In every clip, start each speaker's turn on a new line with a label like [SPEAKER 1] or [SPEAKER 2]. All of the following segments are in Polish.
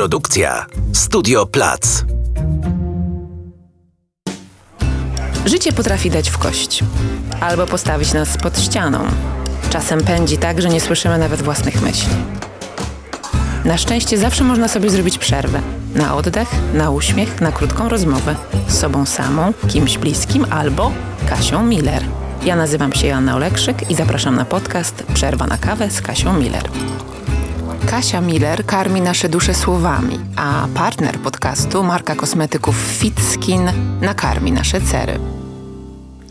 [SPEAKER 1] Produkcja Studio Plac.
[SPEAKER 2] Życie potrafi dać w kość albo postawić nas pod ścianą. Czasem pędzi tak, że nie słyszymy nawet własnych myśli. Na szczęście zawsze można sobie zrobić przerwę. Na oddech, na uśmiech, na krótką rozmowę z sobą samą, kimś bliskim albo Kasią Miller. Ja nazywam się Joanna Olekszyk i zapraszam na podcast Przerwa na kawę z Kasią Miller. Kasia Miller karmi nasze dusze słowami, a partner podcastu, marka kosmetyków Fitskin, nakarmi nasze cery.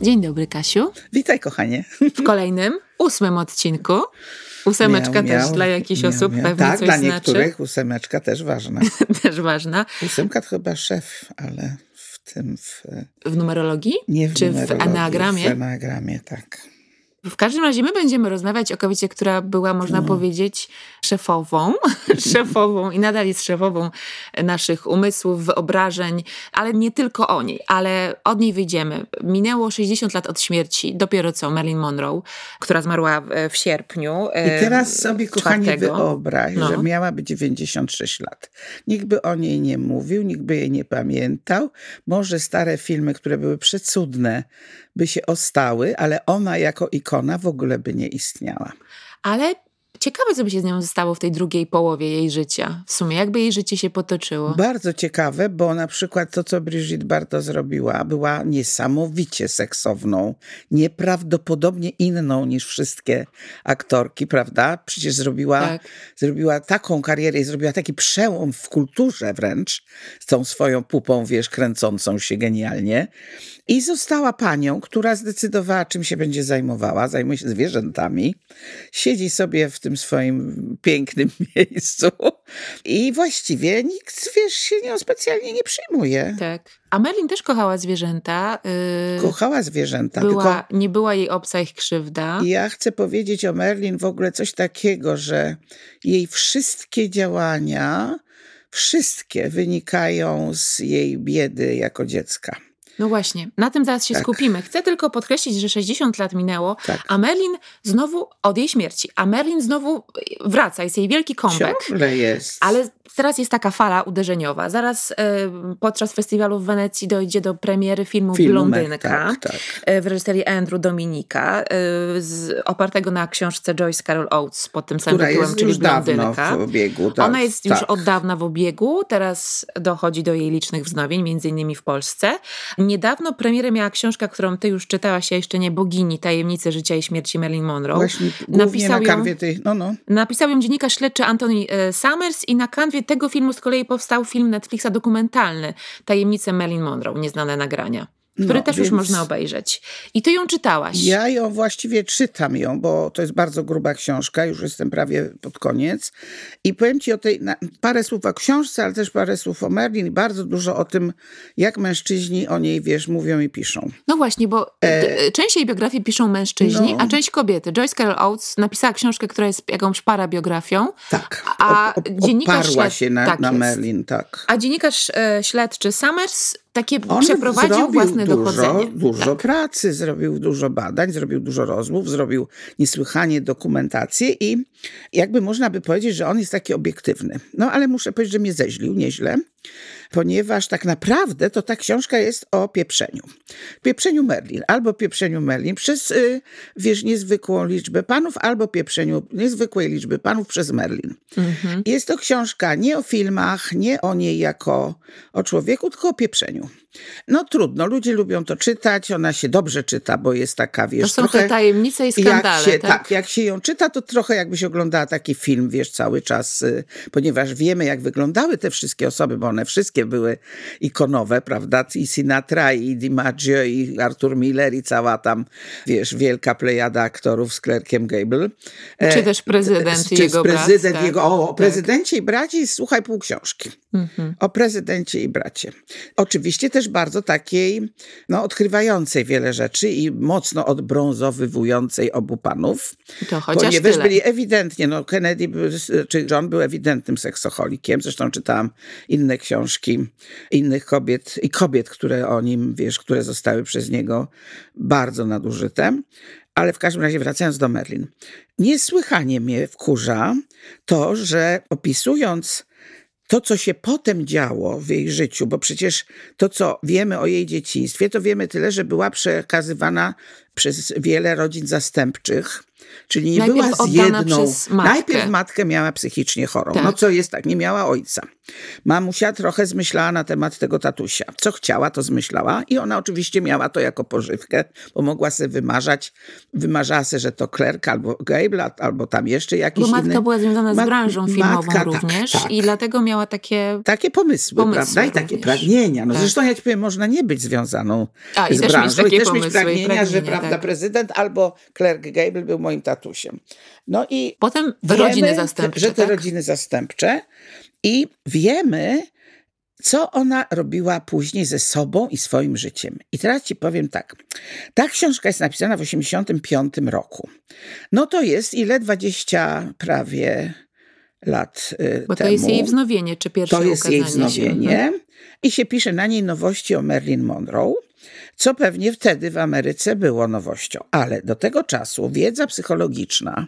[SPEAKER 2] Dzień dobry, Kasiu.
[SPEAKER 3] Witaj, kochanie.
[SPEAKER 2] W kolejnym, ósmym odcinku. Ósemeczka
[SPEAKER 3] Miał,
[SPEAKER 2] też
[SPEAKER 3] miał,
[SPEAKER 2] dla jakichś
[SPEAKER 3] miał,
[SPEAKER 2] osób
[SPEAKER 3] miał.
[SPEAKER 2] pewnie
[SPEAKER 3] tak,
[SPEAKER 2] coś
[SPEAKER 3] dla
[SPEAKER 2] znaczy.
[SPEAKER 3] niektórych ósemeczka też ważna.
[SPEAKER 2] też ważna.
[SPEAKER 3] Ósemka to chyba szef, ale w tym, w,
[SPEAKER 2] W numerologii?
[SPEAKER 3] nie w
[SPEAKER 2] Czy w
[SPEAKER 3] numerologii,
[SPEAKER 2] eneagramie?
[SPEAKER 3] W eneagramie, tak.
[SPEAKER 2] W każdym razie my będziemy rozmawiać o kobiecie, która była, można powiedzieć, szefową, szefową i nadal jest szefową naszych umysłów, wyobrażeń, ale nie tylko o niej, ale od niej wyjdziemy. Minęło 60 lat od śmierci, dopiero co Marilyn Monroe, która zmarła w, sierpniu.
[SPEAKER 3] I teraz sobie,
[SPEAKER 2] czwartego.
[SPEAKER 3] wyobraź,
[SPEAKER 2] No.
[SPEAKER 3] że miałaby 96 lat. Nikt by o niej nie mówił, nikt by jej nie pamiętał. Może stare filmy, które były przecudne, by się ostały, ale ona jako ikona w ogóle by nie istniała.
[SPEAKER 2] Ale ciekawe, co by się z nią stało w tej drugiej połowie jej życia. W sumie, jakby jej życie się potoczyło.
[SPEAKER 3] Bardzo ciekawe, bo na przykład to, co Brigitte Bardot zrobiła, była niesamowicie seksowną, nieprawdopodobnie inną niż wszystkie aktorki, prawda? Przecież zrobiła,
[SPEAKER 2] Tak.
[SPEAKER 3] zrobiła taką karierę i zrobiła taki przełom w kulturze wręcz z tą swoją pupą, wiesz, kręcącą się genialnie. I została panią, która zdecydowała, czym się będzie zajmowała. Zajmuje się zwierzętami. Siedzi sobie w tym swoim pięknym miejscu i właściwie nikt, wiesz, się nią specjalnie nie przyjmuje.
[SPEAKER 2] Tak. A Merlin też kochała zwierzęta. Yy,
[SPEAKER 3] Kochała zwierzęta,
[SPEAKER 2] była,
[SPEAKER 3] tylko
[SPEAKER 2] Nie była jej obca ich krzywda.
[SPEAKER 3] ja chcę powiedzieć o Merlin w ogóle coś takiego, że jej wszystkie działania, wszystkie wynikają z jej biedy jako dziecka.
[SPEAKER 2] No właśnie, na tym zaraz się
[SPEAKER 3] Tak.
[SPEAKER 2] skupimy. Chcę tylko podkreślić, że 60 lat minęło,
[SPEAKER 3] Tak.
[SPEAKER 2] a Merlin znowu od jej śmierci, a Merlin znowu wraca, jest jej wielki comeback.
[SPEAKER 3] Ciągle jest.
[SPEAKER 2] Ale teraz jest taka fala uderzeniowa. Zaraz e, podczas festiwalu w Wenecji dojdzie do premiery filmu,
[SPEAKER 3] Filmu,
[SPEAKER 2] Blondynka
[SPEAKER 3] tak, tak.
[SPEAKER 2] e, w reżyserii Andrew Dominika, e, z, opartego na książce Joyce Carol Oates pod tym samym
[SPEAKER 3] która
[SPEAKER 2] tytułem, czyli Blondynka.
[SPEAKER 3] w obiegu. Tak,
[SPEAKER 2] Ona jest już
[SPEAKER 3] tak.
[SPEAKER 2] od dawna w obiegu, teraz dochodzi do jej licznych wznowień, między innymi w Polsce. Niedawno premierę miała książka, którą ty już czytałaś, ja jeszcze nie, Bogini, Tajemnice życia i śmierci Marilyn Monroe.
[SPEAKER 3] Właśnie
[SPEAKER 2] Napisał
[SPEAKER 3] na
[SPEAKER 2] ją-
[SPEAKER 3] tej, no no.
[SPEAKER 2] Napisał ją dziennikarz śledczy Anthony Summers i na kanwie tego filmu z kolei powstał film Netflixa dokumentalny Tajemnice Marilyn Monroe, nieznane nagrania, który
[SPEAKER 3] No,
[SPEAKER 2] też już
[SPEAKER 3] więc-
[SPEAKER 2] można obejrzeć. I ty ją czytałaś.
[SPEAKER 3] Ja ją właściwie czytam ją, bo to jest bardzo gruba książka, już jestem prawie pod koniec. I powiem ci o tej, na, parę słów o książce, ale też parę słów o Merlin i bardzo dużo o tym, jak mężczyźni o niej, wiesz, mówią i piszą.
[SPEAKER 2] No właśnie, bo e... część jej biografii piszą mężczyźni,
[SPEAKER 3] No.
[SPEAKER 2] a część kobiety. Joyce Carol Oates napisała książkę, która jest jakąś parabiografią,
[SPEAKER 3] Tak,
[SPEAKER 2] A
[SPEAKER 3] op- op-
[SPEAKER 2] dziennikarz
[SPEAKER 3] oparła
[SPEAKER 2] śled-
[SPEAKER 3] się na,
[SPEAKER 2] tak
[SPEAKER 3] na. Merlin, tak.
[SPEAKER 2] a dziennikarz e, śledczy Summers takie
[SPEAKER 3] On
[SPEAKER 2] przeprowadził własne
[SPEAKER 3] dużo,
[SPEAKER 2] dochodzenie.
[SPEAKER 3] Dużo
[SPEAKER 2] Tak.
[SPEAKER 3] pracy, zrobił dużo badań, zrobił dużo rozmów, zrobił niesłychanie dokumentację i jakby można by powiedzieć, że on jest taki obiektywny. No ale muszę powiedzieć, że mnie zeźlił nieźle, ponieważ tak naprawdę to ta książka jest o pieprzeniu. Pieprzeniu Merlin, albo pieprzeniu Merlin przez, y, wiesz, niezwykłą liczbę panów, albo pieprzeniu niezwykłej liczby panów przez Merlin.
[SPEAKER 2] Mhm.
[SPEAKER 3] Jest to książka nie o filmach, nie o niej jako o człowieku, tylko o pieprzeniu. No trudno, ludzie lubią to czytać, ona się dobrze czyta, bo jest taka,
[SPEAKER 2] To
[SPEAKER 3] wiesz,
[SPEAKER 2] są
[SPEAKER 3] trochę...
[SPEAKER 2] te tajemnice i skandale,
[SPEAKER 3] jak się,
[SPEAKER 2] tak?
[SPEAKER 3] jak się ją czyta, to trochę jakbyś oglądała taki film, wiesz, cały czas, y, ponieważ wiemy, jak wyglądały te wszystkie osoby, bo one wszystkie były ikonowe, prawda? I Sinatra, i DiMaggio, i Arthur Miller, i cała tam, wiesz, wielka plejada aktorów z Clarkiem Gable. E,
[SPEAKER 2] Czy też prezydent i
[SPEAKER 3] czy
[SPEAKER 2] jego brat,
[SPEAKER 3] prezydent
[SPEAKER 2] tak,
[SPEAKER 3] jego, o, o
[SPEAKER 2] tak.
[SPEAKER 3] prezydencie i bracie, słuchaj pół książki.
[SPEAKER 2] Mhm.
[SPEAKER 3] O prezydencie i bracie. Oczywiście też bardzo takiej, no, odkrywającej wiele rzeczy i mocno odbrązowywującej obu panów.
[SPEAKER 2] To chociaż
[SPEAKER 3] Ponieważ
[SPEAKER 2] tyle.
[SPEAKER 3] byli ewidentnie, no Kennedy był, czy John był ewidentnym seksocholikiem. Zresztą czytałam inne książki innych kobiet i kobiet, które o nim, wiesz, które zostały przez niego bardzo nadużyte. Ale w każdym razie wracając do Merlin. Niesłychanie mnie wkurza to, że opisując to, co się potem działo w jej życiu, bo przecież to, co wiemy o jej dzieciństwie, to wiemy tyle, że była przekazywana przez wiele rodzin zastępczych, czyli nie
[SPEAKER 2] Najpierw
[SPEAKER 3] była z jedną.
[SPEAKER 2] matkę.
[SPEAKER 3] Najpierw matkę miała psychicznie chorą.
[SPEAKER 2] Tak.
[SPEAKER 3] No co jest tak, nie miała ojca. Mamusia trochę zmyślała na temat tego tatusia. Co chciała, to zmyślała i ona oczywiście miała to jako pożywkę, bo mogła sobie wymarzać, wymarzała sobie, że to Klerk albo Gable, albo tam jeszcze jakiś
[SPEAKER 2] Bo matka
[SPEAKER 3] inny.
[SPEAKER 2] była związana z
[SPEAKER 3] Mat-
[SPEAKER 2] branżą filmową
[SPEAKER 3] matka, tak,
[SPEAKER 2] również
[SPEAKER 3] tak.
[SPEAKER 2] i dlatego miała takie...
[SPEAKER 3] Takie pomysły,
[SPEAKER 2] Pomysły
[SPEAKER 3] prawda? I takie
[SPEAKER 2] również.
[SPEAKER 3] pragnienia. No
[SPEAKER 2] Tak.
[SPEAKER 3] zresztą ja ci powiem, można nie być związaną
[SPEAKER 2] A,
[SPEAKER 3] z branżą i też mieć
[SPEAKER 2] i
[SPEAKER 3] pragnienia, że
[SPEAKER 2] pragnienia,
[SPEAKER 3] prawda,
[SPEAKER 2] tak.
[SPEAKER 3] prezydent albo Clark Gable był moim tatusiem. No i
[SPEAKER 2] Potem
[SPEAKER 3] wiemy,
[SPEAKER 2] rodziny zastępcze,
[SPEAKER 3] że te
[SPEAKER 2] tak?
[SPEAKER 3] rodziny zastępcze i wiemy, co ona robiła później ze sobą i swoim życiem. I teraz ci powiem tak. Ta książka jest napisana w 85 roku. No to jest ile? 20 prawie lat y,
[SPEAKER 2] Bo to
[SPEAKER 3] temu.
[SPEAKER 2] jest jej wznowienie, czy pierwsze
[SPEAKER 3] To jest jej
[SPEAKER 2] ukazanie się.
[SPEAKER 3] wznowienie.
[SPEAKER 2] Mhm.
[SPEAKER 3] I się pisze na niej nowości o Marilyn Monroe, co pewnie wtedy w Ameryce było nowością. Ale do tego czasu wiedza psychologiczna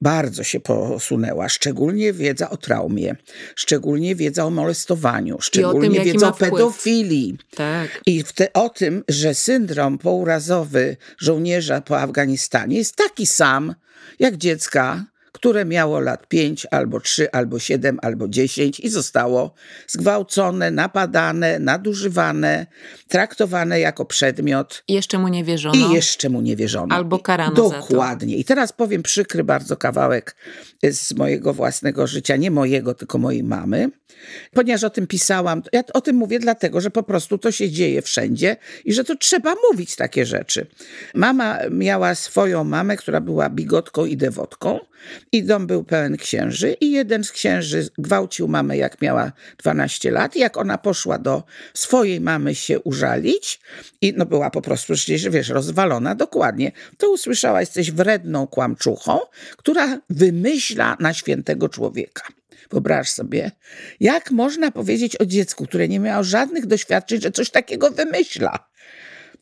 [SPEAKER 3] bardzo się posunęła, szczególnie wiedza o traumie, szczególnie wiedza o molestowaniu, szczególnie
[SPEAKER 2] jaki
[SPEAKER 3] wiedza
[SPEAKER 2] ma
[SPEAKER 3] o pedofilii.
[SPEAKER 2] Tak.
[SPEAKER 3] I te, o tym, że syndrom pourazowy żołnierza po Afganistanie jest taki sam jak dziecka, które miało lat 5 albo 3, albo 7, albo 10 i zostało zgwałcone, napadane, nadużywane, traktowane jako przedmiot.
[SPEAKER 2] I jeszcze mu nie wierzono.
[SPEAKER 3] I jeszcze mu nie wierzono.
[SPEAKER 2] Albo karano za to.
[SPEAKER 3] Dokładnie. I teraz powiem przykry bardzo kawałek z mojego własnego życia, nie mojego, tylko mojej mamy. Ponieważ o tym pisałam, ja o tym mówię dlatego, że po prostu to się dzieje wszędzie i że to trzeba mówić takie rzeczy. Mama miała swoją mamę, która była bigotką i dewotką i dom był pełen księży i jeden z księży gwałcił mamę jak miała 12 lat jak ona poszła do swojej mamy się użalić i no była po prostu przecież, wiesz, rozwalona dokładnie, to usłyszała, jesteś wredną kłamczuchą, która wymyśla na świętego człowieka. Wyobraź sobie, jak można powiedzieć o dziecku, które nie miało żadnych doświadczeń, że coś takiego wymyśla.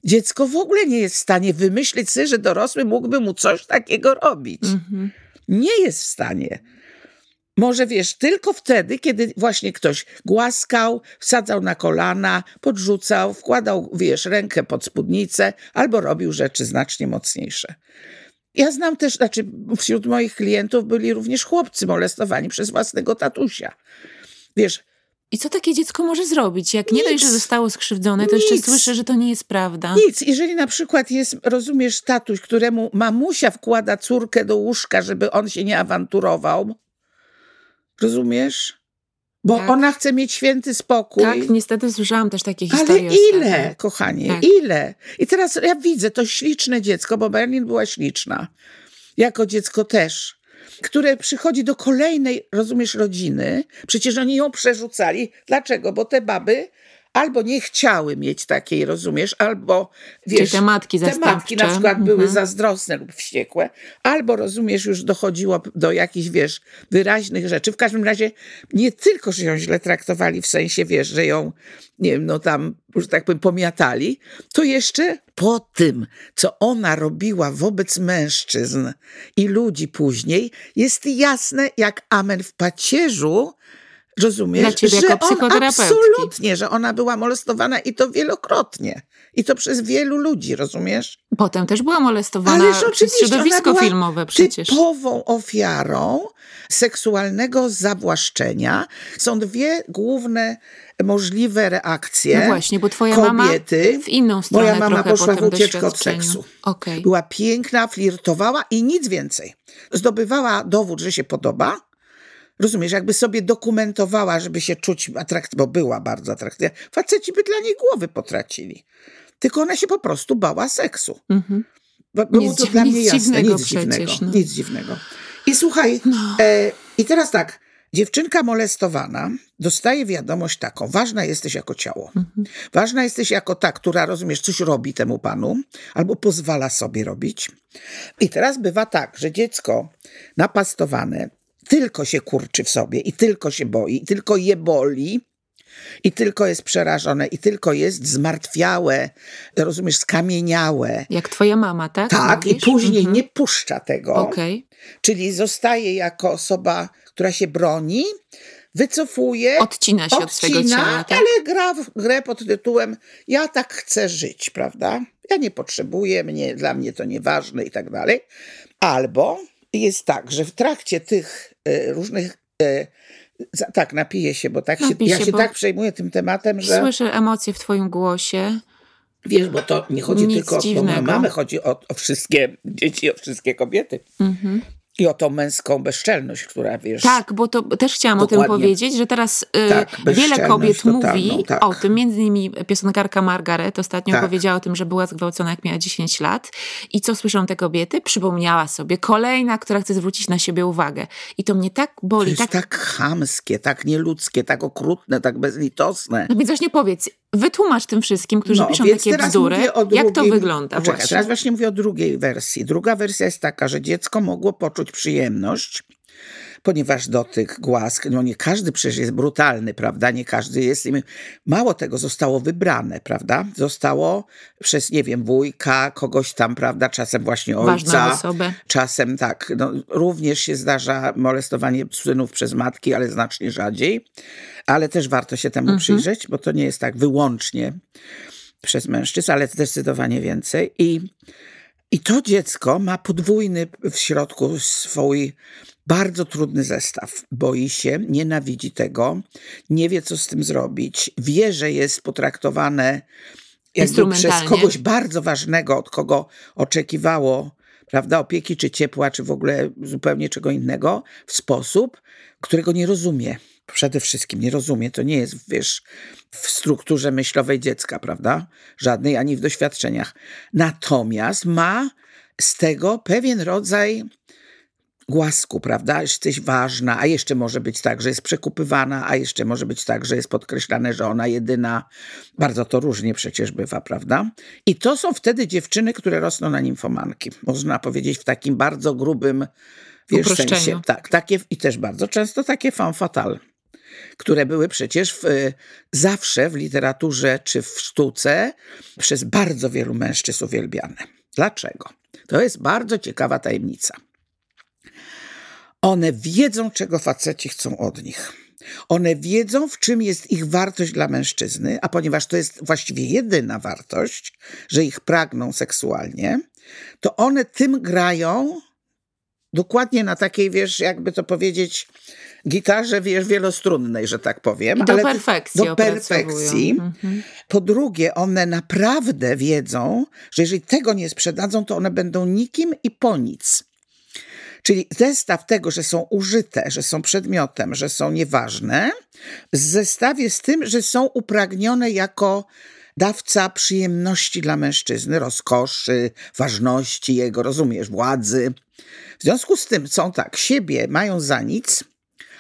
[SPEAKER 3] Dziecko w ogóle nie jest w stanie wymyślić sobie, że dorosły mógłby mu coś takiego robić.
[SPEAKER 2] Mhm.
[SPEAKER 3] Nie jest w stanie. Może wiesz, tylko wtedy, kiedy właśnie ktoś głaskał, wsadzał na kolana, podrzucał, wkładał, wiesz, rękę pod spódnicę albo robił rzeczy znacznie mocniejsze. Ja znam też, znaczy wśród moich klientów byli również chłopcy molestowani przez własnego tatusia. Wiesz,
[SPEAKER 2] I co takie dziecko może zrobić? Jak nie dość, że zostało skrzywdzone, to jeszcze
[SPEAKER 3] Nic.
[SPEAKER 2] słyszę, że to nie jest prawda.
[SPEAKER 3] Nic. Jeżeli na przykład jest, rozumiesz, tatuś, któremu mamusia wkłada córkę do łóżka, żeby on się nie awanturował, rozumiesz? Bo
[SPEAKER 2] Tak.
[SPEAKER 3] ona chce mieć święty spokój.
[SPEAKER 2] Tak, niestety słyszałam też takie
[SPEAKER 3] Ale
[SPEAKER 2] historie.
[SPEAKER 3] ile,
[SPEAKER 2] ostatnio.
[SPEAKER 3] kochanie,
[SPEAKER 2] Tak.
[SPEAKER 3] ile? I teraz ja widzę to śliczne dziecko, bo Berlin była śliczna. Jako dziecko też. Które przychodzi do kolejnej, rozumiesz, rodziny. Przecież oni ją przerzucali. Dlaczego? Bo te baby albo nie chciały mieć takiej, rozumiesz, albo wiesz.
[SPEAKER 2] te matki
[SPEAKER 3] Te matki na przykład były
[SPEAKER 2] Mhm.
[SPEAKER 3] zazdrosne lub wściekłe, albo rozumiesz, już dochodziło do jakichś, wiesz, wyraźnych rzeczy. W każdym razie nie tylko, że ją źle traktowali, w sensie, wiesz, że ją, nie wiem, no tam, że tak powiem, pomiatali, to jeszcze po tym, co ona robiła wobec mężczyzn i ludzi później, jest jasne jak amen w pacierzu, Rozumiesz,
[SPEAKER 2] Dla ciebie
[SPEAKER 3] że
[SPEAKER 2] jako psychoterapeutki.
[SPEAKER 3] absolutnie, że ona była molestowana i to wielokrotnie. I to przez wielu ludzi, rozumiesz?
[SPEAKER 2] Potem też była molestowana
[SPEAKER 3] Ależ
[SPEAKER 2] przez środowisko
[SPEAKER 3] była
[SPEAKER 2] filmowe przecież.
[SPEAKER 3] typową ofiarą seksualnego zawłaszczenia. Są dwie główne możliwe reakcje
[SPEAKER 2] No właśnie, bo twoja
[SPEAKER 3] kobiety.
[SPEAKER 2] mama w inną stronę
[SPEAKER 3] Moja mama poszła w ucieczkę od seksu.
[SPEAKER 2] Okej.
[SPEAKER 3] Była piękna, flirtowała i nic więcej. Zdobywała dowód, że się podoba. Rozumiesz, jakby sobie dokumentowała, żeby się czuć atrakcyjną, bo była bardzo atrakcyjna. Faceci by dla niej głowy potracili. Tylko ona się po prostu bała seksu.
[SPEAKER 2] Mhm.
[SPEAKER 3] Bo Było
[SPEAKER 2] Nic
[SPEAKER 3] to dla mnie jasne,
[SPEAKER 2] dziwnego
[SPEAKER 3] nic dziwnego.
[SPEAKER 2] no.
[SPEAKER 3] Nic dziwnego. I słuchaj, e, i teraz tak, dziewczynka molestowana dostaje wiadomość taką, ważna jesteś jako ciało.
[SPEAKER 2] Mhm.
[SPEAKER 3] Ważna jesteś jako ta, która, rozumiesz, coś robi temu panu, albo pozwala sobie robić. I teraz bywa tak, że dziecko napastowane tylko się kurczy w sobie i tylko się boi, i tylko je boli, i tylko jest przerażone, i tylko jest zmartwiałe, rozumiesz, skamieniałe.
[SPEAKER 2] Jak twoja mama, tak?
[SPEAKER 3] Tak, i
[SPEAKER 2] Mówisz?
[SPEAKER 3] później
[SPEAKER 2] Mhm.
[SPEAKER 3] nie puszcza tego.
[SPEAKER 2] Okej.
[SPEAKER 3] Czyli zostaje jako osoba, która się broni, wycofuje,
[SPEAKER 2] Odcina się od swojego
[SPEAKER 3] odcina,
[SPEAKER 2] ciała, tak?
[SPEAKER 3] ale gra w grę pod tytułem ja tak chcę żyć, prawda? Ja nie potrzebuję, mnie, dla mnie to nieważne i tak dalej. Albo jest tak, że w trakcie tych e, różnych e, tak, napiję się, bo tak się,
[SPEAKER 2] Napij
[SPEAKER 3] ja
[SPEAKER 2] się,
[SPEAKER 3] tak przejmuję tym tematem, że
[SPEAKER 2] Słyszę emocje w twoim głosie.
[SPEAKER 3] wiesz, bo to nie chodzi
[SPEAKER 2] Nic
[SPEAKER 3] tylko o
[SPEAKER 2] dziwnego.
[SPEAKER 3] mamę, chodzi o, o wszystkie dzieci, o wszystkie kobiety.
[SPEAKER 2] Mhm.
[SPEAKER 3] I o tą męską bezczelność, która wiesz.
[SPEAKER 2] Tak, bo to też chciałam o tym powiedzieć, że teraz y,
[SPEAKER 3] Tak,
[SPEAKER 2] wiele kobiet
[SPEAKER 3] totalną,
[SPEAKER 2] mówi
[SPEAKER 3] tak.
[SPEAKER 2] o tym, między innymi piosenkarka Margaret ostatnio
[SPEAKER 3] Tak.
[SPEAKER 2] powiedziała o tym, że była zgwałcona jak miała 10 lat i co słyszą te kobiety? Przypomniała sobie, kolejna, która chce zwrócić na siebie uwagę. I to mnie tak
[SPEAKER 3] to
[SPEAKER 2] boli,
[SPEAKER 3] jest
[SPEAKER 2] tak...
[SPEAKER 3] tak chamskie, tak nieludzkie, tak okrutne, tak bezlitosne.
[SPEAKER 2] No więc właśnie powiedz, wytłumacz tym wszystkim, którzy
[SPEAKER 3] No,
[SPEAKER 2] piszą takie bzdury,
[SPEAKER 3] o
[SPEAKER 2] jak to wygląda
[SPEAKER 3] Poczekaj,
[SPEAKER 2] właśnie.
[SPEAKER 3] Teraz właśnie mówię o drugiej wersji. Druga wersja jest taka, że dziecko mogło poczuć przyjemność, ponieważ dotyk, głask, no nie każdy przecież jest brutalny, prawda? Nie każdy jest. Mało tego zostało wybrane, prawda? Zostało przez, nie wiem, wujka, kogoś tam, prawda? Czasem właśnie ojca. Czasem tak. No, również się zdarza molestowanie synów przez matki, ale znacznie rzadziej. Ale też warto się temu
[SPEAKER 2] Mhm.
[SPEAKER 3] przyjrzeć, bo to nie jest tak wyłącznie przez mężczyzn, ale zdecydowanie więcej. I, I to dziecko ma podwójny w środku swój bardzo trudny zestaw. Boi się, nienawidzi tego, nie wie, co z tym zrobić, wie, że jest potraktowane jakby przez kogoś bardzo ważnego, od kogo oczekiwało prawda, opieki, czy ciepła, czy w ogóle zupełnie czego innego, w sposób, którego nie rozumie. Przede wszystkim nie rozumie. To nie jest, wiesz, w strukturze myślowej dziecka, prawda? Żadnej, ani w doświadczeniach. Natomiast ma z tego pewien rodzaj głasku, prawda? Jesteś ważna, a jeszcze może być tak, że jest przekupywana, a jeszcze może być tak, że jest podkreślane, że ona jedyna. Bardzo to różnie przecież bywa, prawda? I to są wtedy dziewczyny, które rosną na nimfomanki. Można powiedzieć w takim bardzo grubym wiesz, sensie. Tak, takie, i też bardzo często takie femme fatale które były przecież w, zawsze w literaturze czy w sztuce przez bardzo wielu mężczyzn uwielbiane. Dlaczego? To jest bardzo ciekawa tajemnica. One wiedzą, czego faceci chcą od nich. One wiedzą, w czym jest ich wartość dla mężczyzny, a ponieważ to jest właściwie jedyna wartość, że ich pragną seksualnie, to one tym grają dokładnie na takiej, wiesz, jakby to powiedzieć, gitarze, wiesz, wielostrunnej, że tak powiem.
[SPEAKER 2] I do
[SPEAKER 3] ale
[SPEAKER 2] perfekcji
[SPEAKER 3] Do perfekcji.
[SPEAKER 2] Mhm.
[SPEAKER 3] Po drugie, one naprawdę wiedzą, że jeżeli tego nie sprzedadzą, to one będą nikim i po nic. Czyli zestaw tego, że są użyte, że są przedmiotem, że są nieważne, w zestawie z tym, że są upragnione jako dawca przyjemności dla mężczyzny, rozkoszy, ważności jego, rozumiesz, władzy. W związku z tym są tak, siebie mają za nic,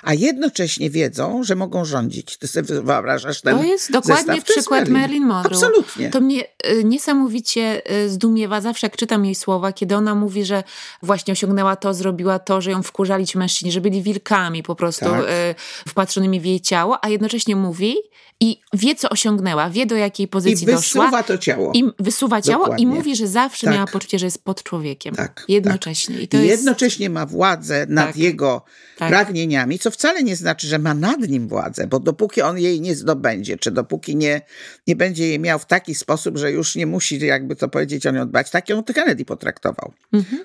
[SPEAKER 3] a jednocześnie wiedzą, że mogą rządzić. Ty sobie wyobrażasz ten
[SPEAKER 2] To jest dokładnie
[SPEAKER 3] zestaw? To jest
[SPEAKER 2] przykład Marilyn Monroe.
[SPEAKER 3] Absolutnie.
[SPEAKER 2] To mnie y, niesamowicie y, zdumiewa zawsze, jak czytam jej słowa, kiedy ona mówi, że właśnie osiągnęła to, zrobiła to, że ją wkurzali ci mężczyźni, że byli wilkami po prostu
[SPEAKER 3] Tak.
[SPEAKER 2] y, wpatrzonymi w jej ciało, a jednocześnie mówi i wie, co osiągnęła, wie, do jakiej
[SPEAKER 3] I
[SPEAKER 2] pozycji doszła.
[SPEAKER 3] wysuwa to ciało.
[SPEAKER 2] I wysuwa ciało
[SPEAKER 3] Dokładnie.
[SPEAKER 2] i mówi, że zawsze
[SPEAKER 3] Tak.
[SPEAKER 2] miała poczucie, że jest pod człowiekiem.
[SPEAKER 3] Tak,
[SPEAKER 2] Jednocześnie. I to
[SPEAKER 3] I
[SPEAKER 2] jest...
[SPEAKER 3] jednocześnie ma władzę nad
[SPEAKER 2] Tak.
[SPEAKER 3] jego
[SPEAKER 2] Tak.
[SPEAKER 3] pragnieniami, co wcale nie znaczy, że ma nad nim władzę, bo dopóki on jej nie zdobędzie, czy dopóki nie, nie będzie jej miał w taki sposób, że już nie musi, jakby to powiedzieć, o nią dbać, tak ją Kennedy potraktował.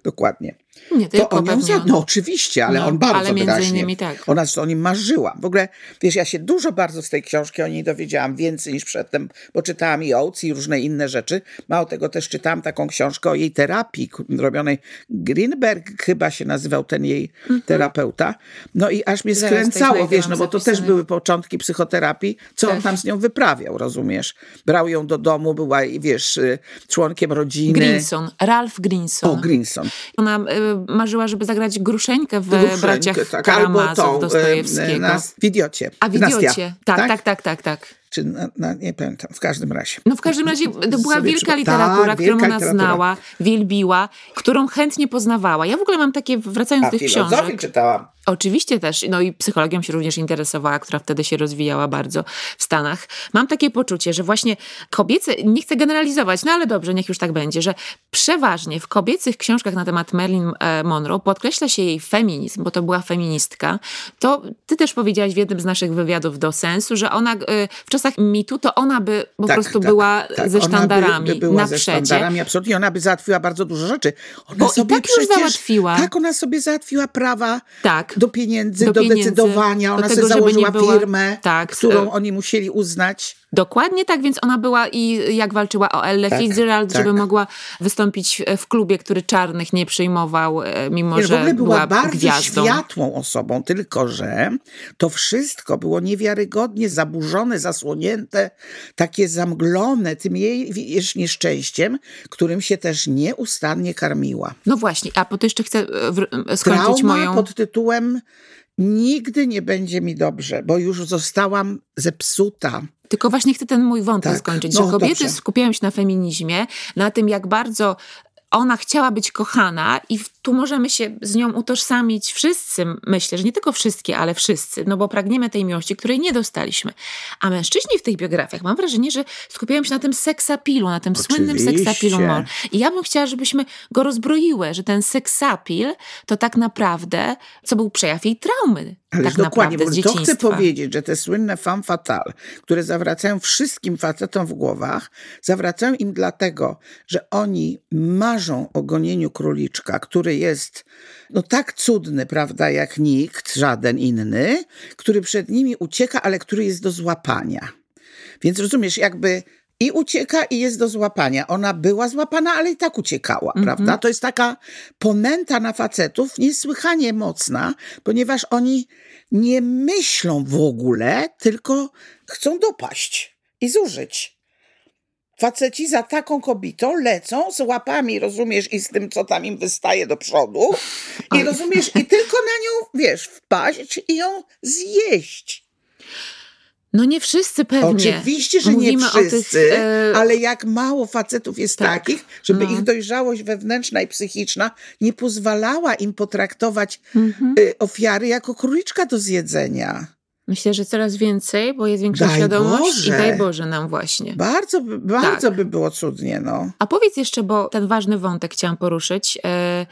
[SPEAKER 3] Dokładnie.
[SPEAKER 2] Nie
[SPEAKER 3] To on ją zjadł. No oczywiście, ale
[SPEAKER 2] No,
[SPEAKER 3] on bardzo
[SPEAKER 2] ale między
[SPEAKER 3] wyraźnie.
[SPEAKER 2] innymi tak.
[SPEAKER 3] Ona o nim marzyła. W ogóle, wiesz, ja się dużo bardzo z tej książki o niej dowiedziałam, więcej niż przedtem, bo czytałam i Oates i różne inne rzeczy. Mało tego też czytałam taką książkę o jej terapii robionej. Greenberg chyba się nazywał ten jej terapeuta. No i aż mnie
[SPEAKER 2] Zaraz
[SPEAKER 3] skręcało, wiesz, no bo to też były początki psychoterapii, co on
[SPEAKER 2] Tak.
[SPEAKER 3] tam z nią wyprawiał, rozumiesz? Brał ją do domu, była, wiesz, y, członkiem rodziny.
[SPEAKER 2] Grinson, Ralph Grinson.
[SPEAKER 3] O, Grinson.
[SPEAKER 2] Ona y, marzyła, żeby zagrać Gruszeńkę w
[SPEAKER 3] Gruszeńkę,
[SPEAKER 2] Braciach
[SPEAKER 3] tak, albo
[SPEAKER 2] Karamazów
[SPEAKER 3] tą, e,
[SPEAKER 2] Dostojewskiego.
[SPEAKER 3] na, w idiocie.
[SPEAKER 2] A w idiocie. Tak, tak, tak, tak, tak.
[SPEAKER 3] Czy na, na, nie pamiętam, w każdym razie.
[SPEAKER 2] No w każdym razie to była
[SPEAKER 3] Sobie
[SPEAKER 2] wielka literatura,
[SPEAKER 3] tak,
[SPEAKER 2] którą
[SPEAKER 3] wielka
[SPEAKER 2] ona
[SPEAKER 3] literatura.
[SPEAKER 2] znała, wielbiła, którą chętnie poznawała. Ja w ogóle mam takie, wracając
[SPEAKER 3] A
[SPEAKER 2] do tych książek...
[SPEAKER 3] czytałam.
[SPEAKER 2] Oczywiście też, no i psychologią się również interesowała, która wtedy się rozwijała bardzo w Stanach. Mam takie poczucie, że właśnie kobiece, nie chcę generalizować, no ale dobrze, niech już tak będzie, że przeważnie w kobiecych książkach na temat Marilyn e, Monroe podkreśla się jej feminizm, bo to była feministka. To ty też powiedziałaś w jednym z naszych wywiadów do sensu, że ona e, w czasach mitu to ona by po
[SPEAKER 3] Tak,
[SPEAKER 2] prostu
[SPEAKER 3] tak,
[SPEAKER 2] była
[SPEAKER 3] tak.
[SPEAKER 2] ze
[SPEAKER 3] Ona by-
[SPEAKER 2] sztandarami
[SPEAKER 3] by była
[SPEAKER 2] na
[SPEAKER 3] ze
[SPEAKER 2] przecie.
[SPEAKER 3] sztandarami, absolutnie. Ona by załatwiła bardzo dużo rzeczy. Ona
[SPEAKER 2] Bo i
[SPEAKER 3] sobie
[SPEAKER 2] tak już
[SPEAKER 3] przecież,
[SPEAKER 2] załatwiła.
[SPEAKER 3] Tak, ona sobie załatwiła prawa
[SPEAKER 2] Tak.
[SPEAKER 3] do pieniędzy,
[SPEAKER 2] Do
[SPEAKER 3] do,
[SPEAKER 2] pieniędzy,
[SPEAKER 3] decydowania.
[SPEAKER 2] do
[SPEAKER 3] Ona
[SPEAKER 2] tego,
[SPEAKER 3] sobie założyła
[SPEAKER 2] była-
[SPEAKER 3] firmę,
[SPEAKER 2] tak,
[SPEAKER 3] którą
[SPEAKER 2] e-
[SPEAKER 3] oni musieli uznać.
[SPEAKER 2] Dokładnie tak, więc ona była i jak walczyła o Elle
[SPEAKER 3] Tak,
[SPEAKER 2] Fitzgerald,
[SPEAKER 3] tak.
[SPEAKER 2] żeby mogła wystąpić w klubie, który czarnych nie przyjmował, e, mimo
[SPEAKER 3] Wiesz, w
[SPEAKER 2] że
[SPEAKER 3] ogóle była,
[SPEAKER 2] była
[SPEAKER 3] bardzo
[SPEAKER 2] gwiazdą.
[SPEAKER 3] światłą osobą, tylko że to wszystko było niewiarygodnie zaburzone, zasłonięte, takie zamglone tym jej nieszczęściem, którym się też nieustannie karmiła.
[SPEAKER 2] No właśnie, a po to jeszcze chcę e, skończyć
[SPEAKER 3] Trauma
[SPEAKER 2] moją...
[SPEAKER 3] pod tytułem Nigdy nie będzie mi dobrze, bo już zostałam zepsuta.
[SPEAKER 2] Tylko właśnie chcę ten mój wątek
[SPEAKER 3] Tak,
[SPEAKER 2] skończyć,
[SPEAKER 3] no
[SPEAKER 2] że kobiety
[SPEAKER 3] dobrze.
[SPEAKER 2] skupiają się na feminizmie, na tym jak bardzo ona chciała być kochana i tu możemy się z nią utożsamić wszyscy, myślę, że nie tylko wszystkie, ale wszyscy, no bo pragniemy tej miłości, której nie dostaliśmy. A mężczyźni w tych biografiach, mam wrażenie, że skupiają się na tym seksapilu, na tym słynnym
[SPEAKER 3] Oczywiście.
[SPEAKER 2] seksapilu Mon. I ja bym chciała, żebyśmy go rozbroiły, że ten seksapil to tak naprawdę, co był przejaw jej traumy,
[SPEAKER 3] Ale
[SPEAKER 2] tak
[SPEAKER 3] dokładnie,
[SPEAKER 2] naprawdę
[SPEAKER 3] to chcę powiedzieć, że te słynne femme fatale, które zawracają wszystkim facetom w głowach, zawracają im dlatego, że oni marzą o gonieniu króliczka, który jest no tak cudny, prawda, jak nikt, żaden inny, który przed nimi ucieka, ale który jest do złapania. Więc rozumiesz, jakby i ucieka, i jest do złapania. Ona była złapana, ale i tak uciekała, prawda? To jest taka ponęta na facetów niesłychanie mocna, ponieważ oni nie myślą w ogóle, tylko chcą dopaść i zużyć. Faceci za taką kobietą lecą z łapami, rozumiesz, i z tym, co tam im wystaje do przodu. I rozumiesz, i tylko na nią, wiesz, wpaść i ją zjeść.
[SPEAKER 2] No nie wszyscy pewnie.
[SPEAKER 3] Oczywiście, że
[SPEAKER 2] Mówimy
[SPEAKER 3] nie
[SPEAKER 2] o tych,
[SPEAKER 3] wszyscy,
[SPEAKER 2] e,
[SPEAKER 3] ale jak mało facetów jest
[SPEAKER 2] tak,
[SPEAKER 3] takich, żeby
[SPEAKER 2] no.
[SPEAKER 3] ich dojrzałość wewnętrzna i psychiczna nie pozwalała im potraktować
[SPEAKER 2] Mhm.
[SPEAKER 3] y, ofiary jako króliczka do zjedzenia.
[SPEAKER 2] Myślę, że coraz więcej, bo jest większa
[SPEAKER 3] Daj
[SPEAKER 2] świadomość
[SPEAKER 3] Boże.
[SPEAKER 2] i daj Boże nam właśnie.
[SPEAKER 3] Bardzo, by- bardzo
[SPEAKER 2] Tak.
[SPEAKER 3] by było cudnie, no.
[SPEAKER 2] A powiedz jeszcze, bo ten ważny wątek chciałam poruszyć, e,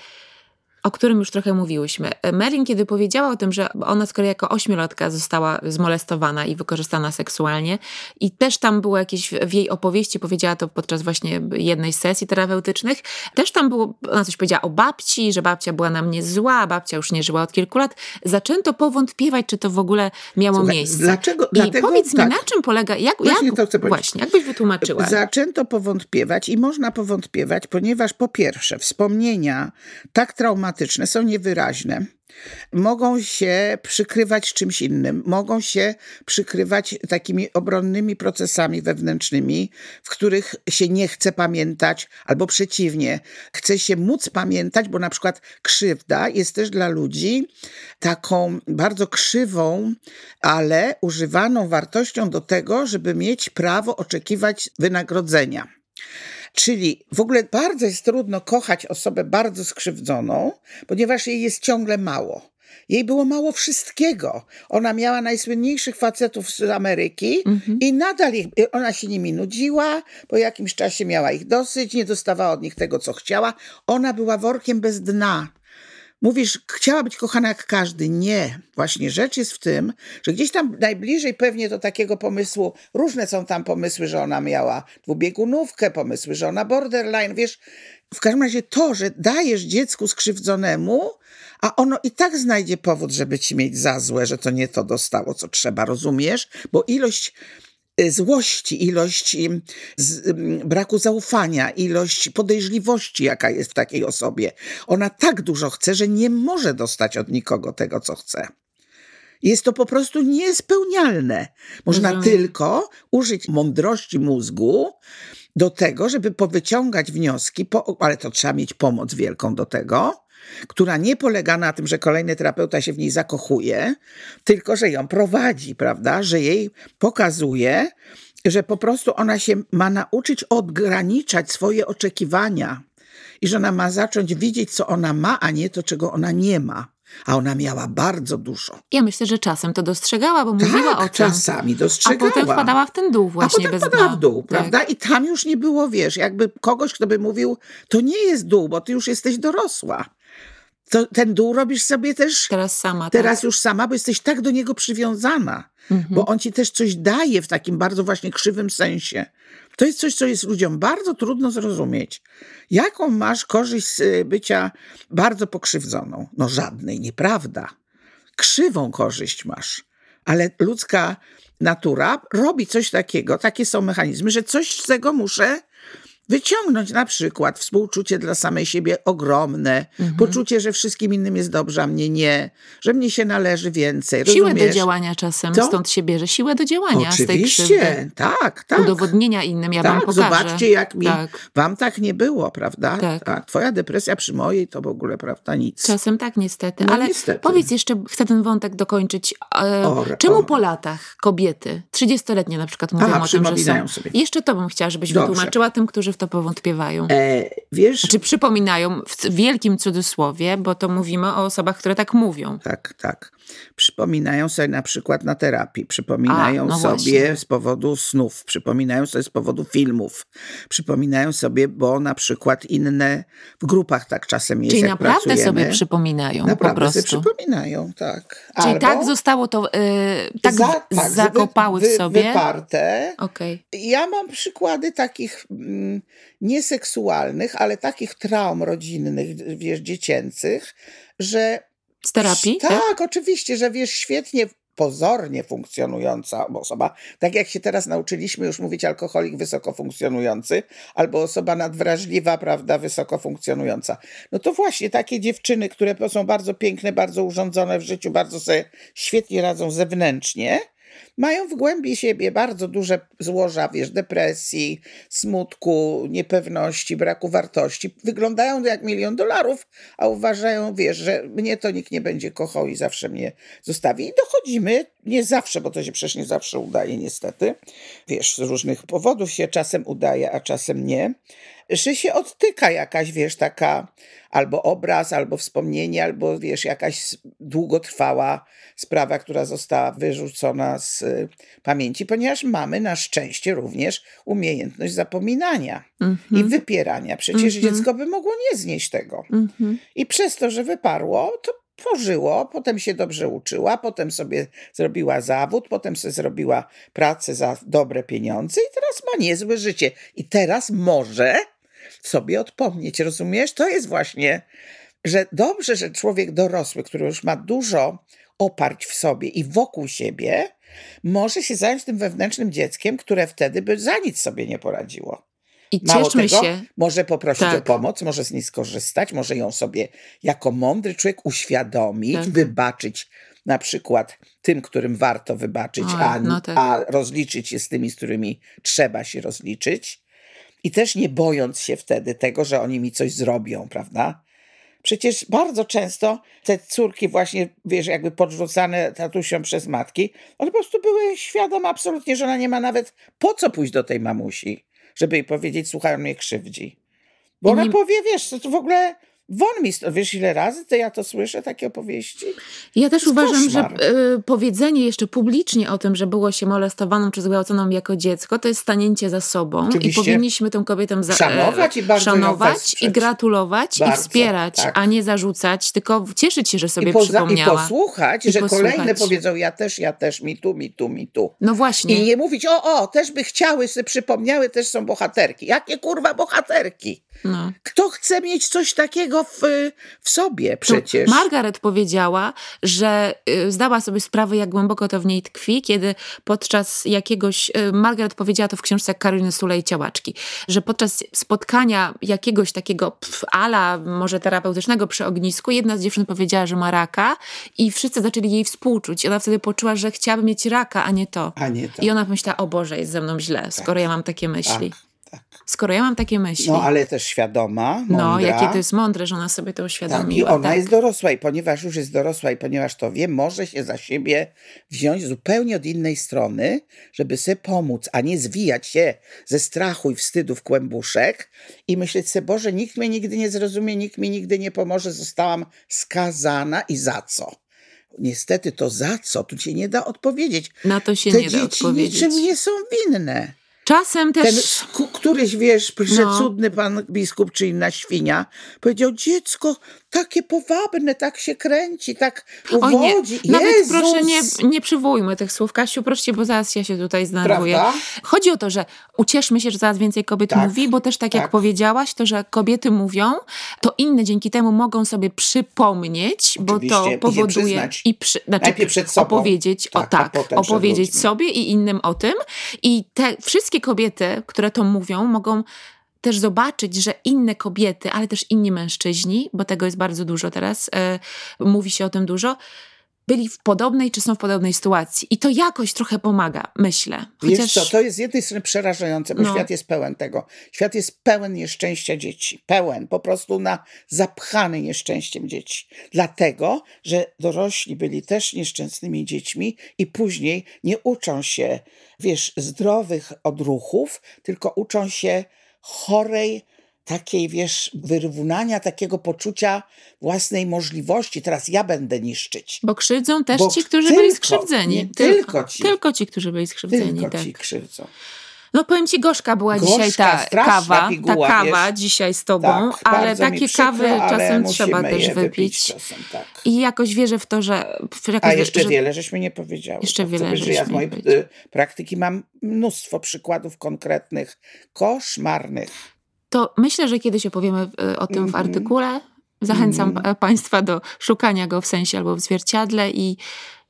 [SPEAKER 2] o którym już trochę mówiłyśmy. Merlin, kiedy powiedziała o tym, że ona skoro jako ośmiolatka została zmolestowana i wykorzystana seksualnie i też tam było jakieś w jej opowieści, powiedziała to podczas właśnie jednej z sesji terapeutycznych, też tam było, ona coś powiedziała o babci, że babcia była na mnie zła, babcia już nie żyła od kilku lat. Zaczęto powątpiewać, czy to w ogóle miało
[SPEAKER 3] Słuchaj,
[SPEAKER 2] miejsce.
[SPEAKER 3] dlaczego-
[SPEAKER 2] I
[SPEAKER 3] dlatego
[SPEAKER 2] powiedz
[SPEAKER 3] tak.
[SPEAKER 2] mi, na czym polega, jak,
[SPEAKER 3] Właśnie
[SPEAKER 2] jak,
[SPEAKER 3] to chcę powiedzieć.
[SPEAKER 2] właśnie, jak byś wytłumaczyła?
[SPEAKER 3] Zaczęto powątpiewać i można powątpiewać, ponieważ po pierwsze wspomnienia tak traumatyczne są niewyraźne. Mogą się przykrywać czymś innym, mogą się przykrywać takimi obronnymi procesami wewnętrznymi, w których się nie chce pamiętać, albo przeciwnie, chce się móc pamiętać, bo na przykład krzywda jest też dla ludzi taką bardzo krzywą, ale używaną wartością do tego, żeby mieć prawo oczekiwać wynagrodzenia. Czyli w ogóle bardzo jest trudno kochać osobę bardzo skrzywdzoną, ponieważ jej jest ciągle mało. Jej było mało wszystkiego. Ona miała najsłynniejszych facetów z Ameryki i nadal ich, ona się nimi nudziła, po jakimś czasie miała ich dosyć, nie dostawała od nich tego, co chciała. Ona była workiem bez dna. Mówisz, chciała być kochana jak każdy. Nie. Właśnie rzecz jest w tym, że gdzieś tam najbliżej pewnie do takiego pomysłu, różne są tam pomysły, że ona miała dwubiegunówkę, pomysły, że ona borderline, wiesz. W każdym razie to, że dajesz dziecku skrzywdzonemu, a ono i tak znajdzie powód, żeby ci mieć za złe, że to nie to dostało, co trzeba, rozumiesz? Bo ilość złości, ilość y, z, braku zaufania, ilość podejrzliwości, jaka jest w takiej osobie. Ona tak dużo chce, że nie może dostać od nikogo tego, co chce. Jest to po prostu niespełnialne. Można
[SPEAKER 2] Rozumiem.
[SPEAKER 3] tylko użyć mądrości mózgu do tego, żeby powyciągać wnioski, po, ale to trzeba mieć pomoc wielką do tego, która nie polega na tym, że kolejny terapeuta się w niej zakochuje, tylko że ją prowadzi, prawda? Że jej pokazuje, że po prostu ona się ma nauczyć odgraniczać swoje oczekiwania i że ona ma zacząć widzieć, co ona ma, a nie to, czego ona nie ma. A ona miała bardzo dużo.
[SPEAKER 2] Ja myślę, że czasem to dostrzegała, bo mówiła
[SPEAKER 3] tak,
[SPEAKER 2] o tym.
[SPEAKER 3] czasami dostrzegała.
[SPEAKER 2] A potem wpadała w ten dół właśnie
[SPEAKER 3] A potem
[SPEAKER 2] bez
[SPEAKER 3] wpadała w dół,
[SPEAKER 2] Tak.
[SPEAKER 3] prawda? I tam już nie było, wiesz, jakby kogoś, kto by mówił, to nie jest dół, bo ty już jesteś dorosła. To, ten dół robisz sobie też
[SPEAKER 2] Teraz sama.
[SPEAKER 3] teraz
[SPEAKER 2] tak.
[SPEAKER 3] już sama, bo jesteś tak do niego przywiązana.
[SPEAKER 2] Mhm.
[SPEAKER 3] Bo on ci też coś daje w takim bardzo właśnie krzywym sensie. To jest coś, co jest ludziom bardzo trudno zrozumieć. Jaką masz korzyść z y, bycia bardzo pokrzywdzoną? No żadnej, nieprawda. Krzywą korzyść masz. Ale ludzka natura robi coś takiego, takie są mechanizmy, że coś z tego muszę wyciągnąć. Na przykład współczucie dla samej siebie ogromne,
[SPEAKER 2] Mhm.
[SPEAKER 3] poczucie, że wszystkim innym jest dobrze, a mnie nie, że mnie się należy więcej.
[SPEAKER 2] Siłę
[SPEAKER 3] rozumiesz?
[SPEAKER 2] do działania czasem,
[SPEAKER 3] Co?
[SPEAKER 2] stąd się bierze siłę do działania z tej krzywdy.
[SPEAKER 3] Oczywiście, tak, tak.
[SPEAKER 2] Udowodnienia innym, ja wam
[SPEAKER 3] tak,
[SPEAKER 2] pokażę.
[SPEAKER 3] zobaczcie, jak mi.
[SPEAKER 2] Tak.
[SPEAKER 3] Wam tak nie było, prawda?
[SPEAKER 2] Tak.
[SPEAKER 3] Twoja depresja przy mojej to w ogóle, prawda, nic.
[SPEAKER 2] Czasem tak, niestety.
[SPEAKER 3] No,
[SPEAKER 2] Ale
[SPEAKER 3] niestety.
[SPEAKER 2] powiedz jeszcze, chcę ten wątek dokończyć. E,
[SPEAKER 3] O,
[SPEAKER 2] czemu
[SPEAKER 3] o.
[SPEAKER 2] po latach kobiety, 30-letnie na przykład mówią
[SPEAKER 3] Aha,
[SPEAKER 2] o tym, że są...
[SPEAKER 3] sobie.
[SPEAKER 2] Jeszcze to bym chciała, żebyś
[SPEAKER 3] Dobrze.
[SPEAKER 2] wytłumaczyła tym, którzy w to powątpiewają.
[SPEAKER 3] E, wiesz,
[SPEAKER 2] Czy przypominają w wielkim cudzysłowie, bo to mówimy o osobach, które tak mówią.
[SPEAKER 3] tak, tak. Przypominają sobie na przykład na terapii, przypominają
[SPEAKER 2] A, no
[SPEAKER 3] sobie
[SPEAKER 2] właśnie.
[SPEAKER 3] z powodu snów, przypominają sobie z powodu filmów, przypominają sobie, bo na przykład inne w grupach tak czasem jest,
[SPEAKER 2] Czyli naprawdę
[SPEAKER 3] pracujemy.
[SPEAKER 2] sobie przypominają po
[SPEAKER 3] Naprawdę sobie
[SPEAKER 2] prostu.
[SPEAKER 3] przypominają, tak.
[SPEAKER 2] Czyli
[SPEAKER 3] Albo
[SPEAKER 2] tak zostało to, y, tak,
[SPEAKER 3] za- tak,
[SPEAKER 2] zakopały
[SPEAKER 3] wy,
[SPEAKER 2] w sobie.
[SPEAKER 3] Wyparte.
[SPEAKER 2] Okej.
[SPEAKER 3] Ja mam przykłady takich mm, nieseksualnych, ale takich traum rodzinnych, wiesz, dziecięcych, że.
[SPEAKER 2] Z terapii,
[SPEAKER 3] tak?
[SPEAKER 2] tak?
[SPEAKER 3] oczywiście, że wiesz, świetnie. Pozornie funkcjonująca osoba, tak jak się teraz nauczyliśmy już mówić alkoholik wysoko funkcjonujący, albo osoba nadwrażliwa, prawda, wysoko funkcjonująca. No to właśnie takie dziewczyny, które są bardzo piękne, bardzo urządzone w życiu, bardzo sobie świetnie radzą zewnętrznie, mają w głębi siebie bardzo duże złoża, wiesz, depresji, smutku, niepewności, braku wartości. Wyglądają jak milion dolarów, a uważają, wiesz, że mnie to nikt nie będzie kochał i zawsze mnie zostawi. I dochodzimy, nie zawsze, bo to się przecież nie zawsze udaje niestety, wiesz, z różnych powodów się czasem udaje, a czasem nie, że się odtyka jakaś, wiesz, taka albo obraz, albo wspomnienie, albo wiesz, jakaś długotrwała sprawa, która została wyrzucona z y, pamięci, ponieważ mamy na szczęście również umiejętność zapominania i wypierania. Przecież
[SPEAKER 2] Mhm.
[SPEAKER 3] dziecko by mogło nie znieść tego.
[SPEAKER 2] Mhm.
[SPEAKER 3] I przez to, że wyparło, to pożyło, potem się dobrze uczyła, potem sobie zrobiła zawód, potem sobie zrobiła pracę za dobre pieniądze i teraz ma niezłe życie. I teraz może sobie odpomnieć, rozumiesz? To jest właśnie, że dobrze, że człowiek dorosły, który już ma dużo oparć w sobie i wokół siebie, może się zająć tym wewnętrznym dzieckiem, które wtedy by za nic sobie nie poradziło.
[SPEAKER 2] I
[SPEAKER 3] Mało
[SPEAKER 2] cieszmy
[SPEAKER 3] tego,
[SPEAKER 2] się.
[SPEAKER 3] może poprosić
[SPEAKER 2] Tak.
[SPEAKER 3] o pomoc, może z niej skorzystać, może ją sobie jako mądry człowiek uświadomić,
[SPEAKER 2] Tak.
[SPEAKER 3] wybaczyć na przykład tym, którym warto wybaczyć,
[SPEAKER 2] Oj,
[SPEAKER 3] a,
[SPEAKER 2] no tak.
[SPEAKER 3] a rozliczyć się z tymi, z którymi trzeba się rozliczyć. I też nie bojąc się wtedy tego, że oni mi coś zrobią, prawda? Przecież bardzo często te córki właśnie, wiesz, jakby podrzucane tatusiom przez matki, one po prostu były świadome absolutnie, że ona nie ma nawet po co pójść do tej mamusi, żeby jej powiedzieć, słuchaj, on mnie krzywdzi. Bo ona powie, wiesz, to w ogóle won mi, wiesz ile razy to ja to słyszę, takie opowieści?
[SPEAKER 2] Ja też uważam, że y, powiedzenie jeszcze publicznie o tym, że było się molestowaną czy zgwałconą jako dziecko, to jest stanięcie za sobą
[SPEAKER 3] Oczywiście.
[SPEAKER 2] i powinniśmy tę kobietę za,
[SPEAKER 3] Szanować i bardzo
[SPEAKER 2] szanować i gratulować i
[SPEAKER 3] Bardzo,
[SPEAKER 2] wspierać,
[SPEAKER 3] tak.
[SPEAKER 2] a nie zarzucać, tylko cieszyć się, że sobie
[SPEAKER 3] I, poza, I
[SPEAKER 2] przypomniała.
[SPEAKER 3] posłuchać,
[SPEAKER 2] I
[SPEAKER 3] że
[SPEAKER 2] posłuchać.
[SPEAKER 3] kolejne powiedzą, ja też, ja też, mi tu, mi tu, mi tu.
[SPEAKER 2] No właśnie.
[SPEAKER 3] I nie mówić, o, o, też by chciały, sobie przypomniały, też są bohaterki. Jakie kurwa bohaterki?
[SPEAKER 2] No.
[SPEAKER 3] Kto chce mieć coś takiego w, w sobie przecież?
[SPEAKER 2] To Margaret powiedziała, że y, zdała sobie sprawę, jak głęboko to w niej tkwi, kiedy podczas jakiegoś, y, Margaret powiedziała to w książce Karoliny Sulej Ciałaczki, że podczas spotkania jakiegoś takiego pf, ala, może terapeutycznego przy ognisku, jedna z dziewczyn powiedziała, że ma raka i wszyscy zaczęli jej współczuć. I ona wtedy poczuła, że chciałaby mieć raka, a nie to.
[SPEAKER 3] A nie to.
[SPEAKER 2] I ona pomyślała, o Boże, jest ze mną źle, skoro ja mam takie myśli.
[SPEAKER 3] Tak,
[SPEAKER 2] Skoro ja mam takie myśli,
[SPEAKER 3] No, ale też świadoma, mądra.
[SPEAKER 2] no jakie to jest mądre, że ona sobie to
[SPEAKER 3] Tak, i
[SPEAKER 2] uświadomiła.
[SPEAKER 3] ona
[SPEAKER 2] tak.
[SPEAKER 3] jest dorosła i ponieważ już jest dorosła i ponieważ to wie, może się za siebie wziąć zupełnie od innej strony, żeby sobie pomóc, a nie zwijać się ze strachu i wstydu w kłębuszek i myśleć sobie, Boże, nikt mnie nigdy nie zrozumie, nikt mi nigdy nie pomoże, zostałam skazana i za co? Niestety to za co, tu się nie da odpowiedzieć.
[SPEAKER 2] Na to się
[SPEAKER 3] Te
[SPEAKER 2] nie da
[SPEAKER 3] dzieci
[SPEAKER 2] odpowiedzieć.
[SPEAKER 3] niczym nie są winne.
[SPEAKER 2] Czasem
[SPEAKER 3] Ten
[SPEAKER 2] też...
[SPEAKER 3] sku- któryś, wiesz,
[SPEAKER 2] No.
[SPEAKER 3] przecudny pan biskup czy inna świnia powiedział, dziecko takie powabne, tak się kręci, tak
[SPEAKER 2] Oj nie,
[SPEAKER 3] uwodzi.
[SPEAKER 2] nawet
[SPEAKER 3] Jezus!
[SPEAKER 2] proszę nie, nie przywołujmy tych słów, Kasiu, proście, bo zaraz ja się tutaj zdenerwuję. Chodzi o to, że ucieszmy się, że coraz więcej kobiet
[SPEAKER 3] Tak,
[SPEAKER 2] mówi, bo też tak, jak
[SPEAKER 3] tak.
[SPEAKER 2] powiedziałaś, to, że kobiety mówią, to inne dzięki temu mogą sobie przypomnieć, bo
[SPEAKER 3] Oczywiście,
[SPEAKER 2] to
[SPEAKER 3] i je
[SPEAKER 2] powoduje i przy, znaczy,
[SPEAKER 3] Najpierw przed sobą.
[SPEAKER 2] opowiedzieć, o
[SPEAKER 3] Tak, a
[SPEAKER 2] tak,
[SPEAKER 3] przed
[SPEAKER 2] opowiedzieć sobie i innym o tym. I te wszystkie kobiety, które to mówią, mogą też zobaczyć, że inne kobiety, ale też inni mężczyźni, bo tego jest bardzo dużo teraz, e, mówi się o tym dużo, byli w podobnej czy są w podobnej sytuacji. I to jakoś trochę pomaga, myślę.
[SPEAKER 3] Wiesz co, to jest z jednej strony przerażające, bo
[SPEAKER 2] No.
[SPEAKER 3] świat jest pełen tego. Świat jest pełen nieszczęścia dzieci. Pełen, po prostu na zapchany nieszczęściem dzieci. Dlatego, że dorośli byli też nieszczęsnymi dziećmi i później nie uczą się, wiesz, zdrowych odruchów, tylko uczą się chorej, takiej, wiesz, wyrównania takiego poczucia własnej możliwości. Teraz ja będę niszczyć.
[SPEAKER 2] Bo krzywdzą też
[SPEAKER 3] Bo
[SPEAKER 2] ci, którzy
[SPEAKER 3] tylko,
[SPEAKER 2] byli skrzywdzeni.
[SPEAKER 3] nie tylko ci.
[SPEAKER 2] Tylko ci, którzy byli skrzywdzeni,
[SPEAKER 3] Tylko
[SPEAKER 2] tak.
[SPEAKER 3] ci krzywdzą.
[SPEAKER 2] No powiem ci, gorzka była
[SPEAKER 3] Gorzka,
[SPEAKER 2] dzisiaj ta kawa,
[SPEAKER 3] piguła,
[SPEAKER 2] ta kawa
[SPEAKER 3] wiesz.
[SPEAKER 2] dzisiaj z tobą,
[SPEAKER 3] Tak,
[SPEAKER 2] ale takie
[SPEAKER 3] przykro,
[SPEAKER 2] kawy czasem trzeba też wypić.
[SPEAKER 3] czasem, tak.
[SPEAKER 2] I jakoś wierzę w to, że... Jakoś
[SPEAKER 3] A jeszcze
[SPEAKER 2] że,
[SPEAKER 3] wiele żeśmy nie powiedziały.
[SPEAKER 2] Jeszcze
[SPEAKER 3] To
[SPEAKER 2] wiele
[SPEAKER 3] chcę, że ja z mojej y, praktyki mam mnóstwo przykładów konkretnych, koszmarnych.
[SPEAKER 2] To myślę, że kiedyś opowiemy y, o tym w
[SPEAKER 3] Mhm.
[SPEAKER 2] artykule. Zachęcam pa- Państwa do szukania go w sensie albo w zwierciadle i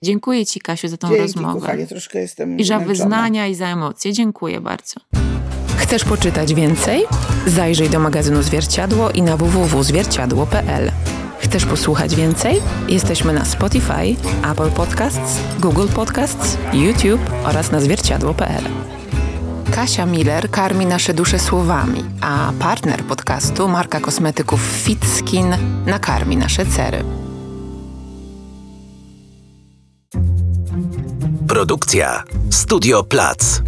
[SPEAKER 2] dziękuję Ci, Kasiu, za tą
[SPEAKER 3] Dzięki,
[SPEAKER 2] rozmowę.
[SPEAKER 3] kochanie, troszkę jestem
[SPEAKER 2] I za
[SPEAKER 3] zmęczona.
[SPEAKER 2] wyznania, i za emocje. Dziękuję bardzo.
[SPEAKER 4] Chcesz poczytać więcej? Zajrzyj do magazynu Zwierciadło i na www.zwierciadło.pl. Chcesz posłuchać więcej? Jesteśmy na Spotify, Apple Podcasts, Google Podcasts, YouTube oraz na zwierciadło.pl. Kasia Miller karmi nasze dusze słowami, a partner podcastu, marka kosmetyków Fit Skin, nakarmi nasze cery.
[SPEAKER 1] Produkcja Studio Plac.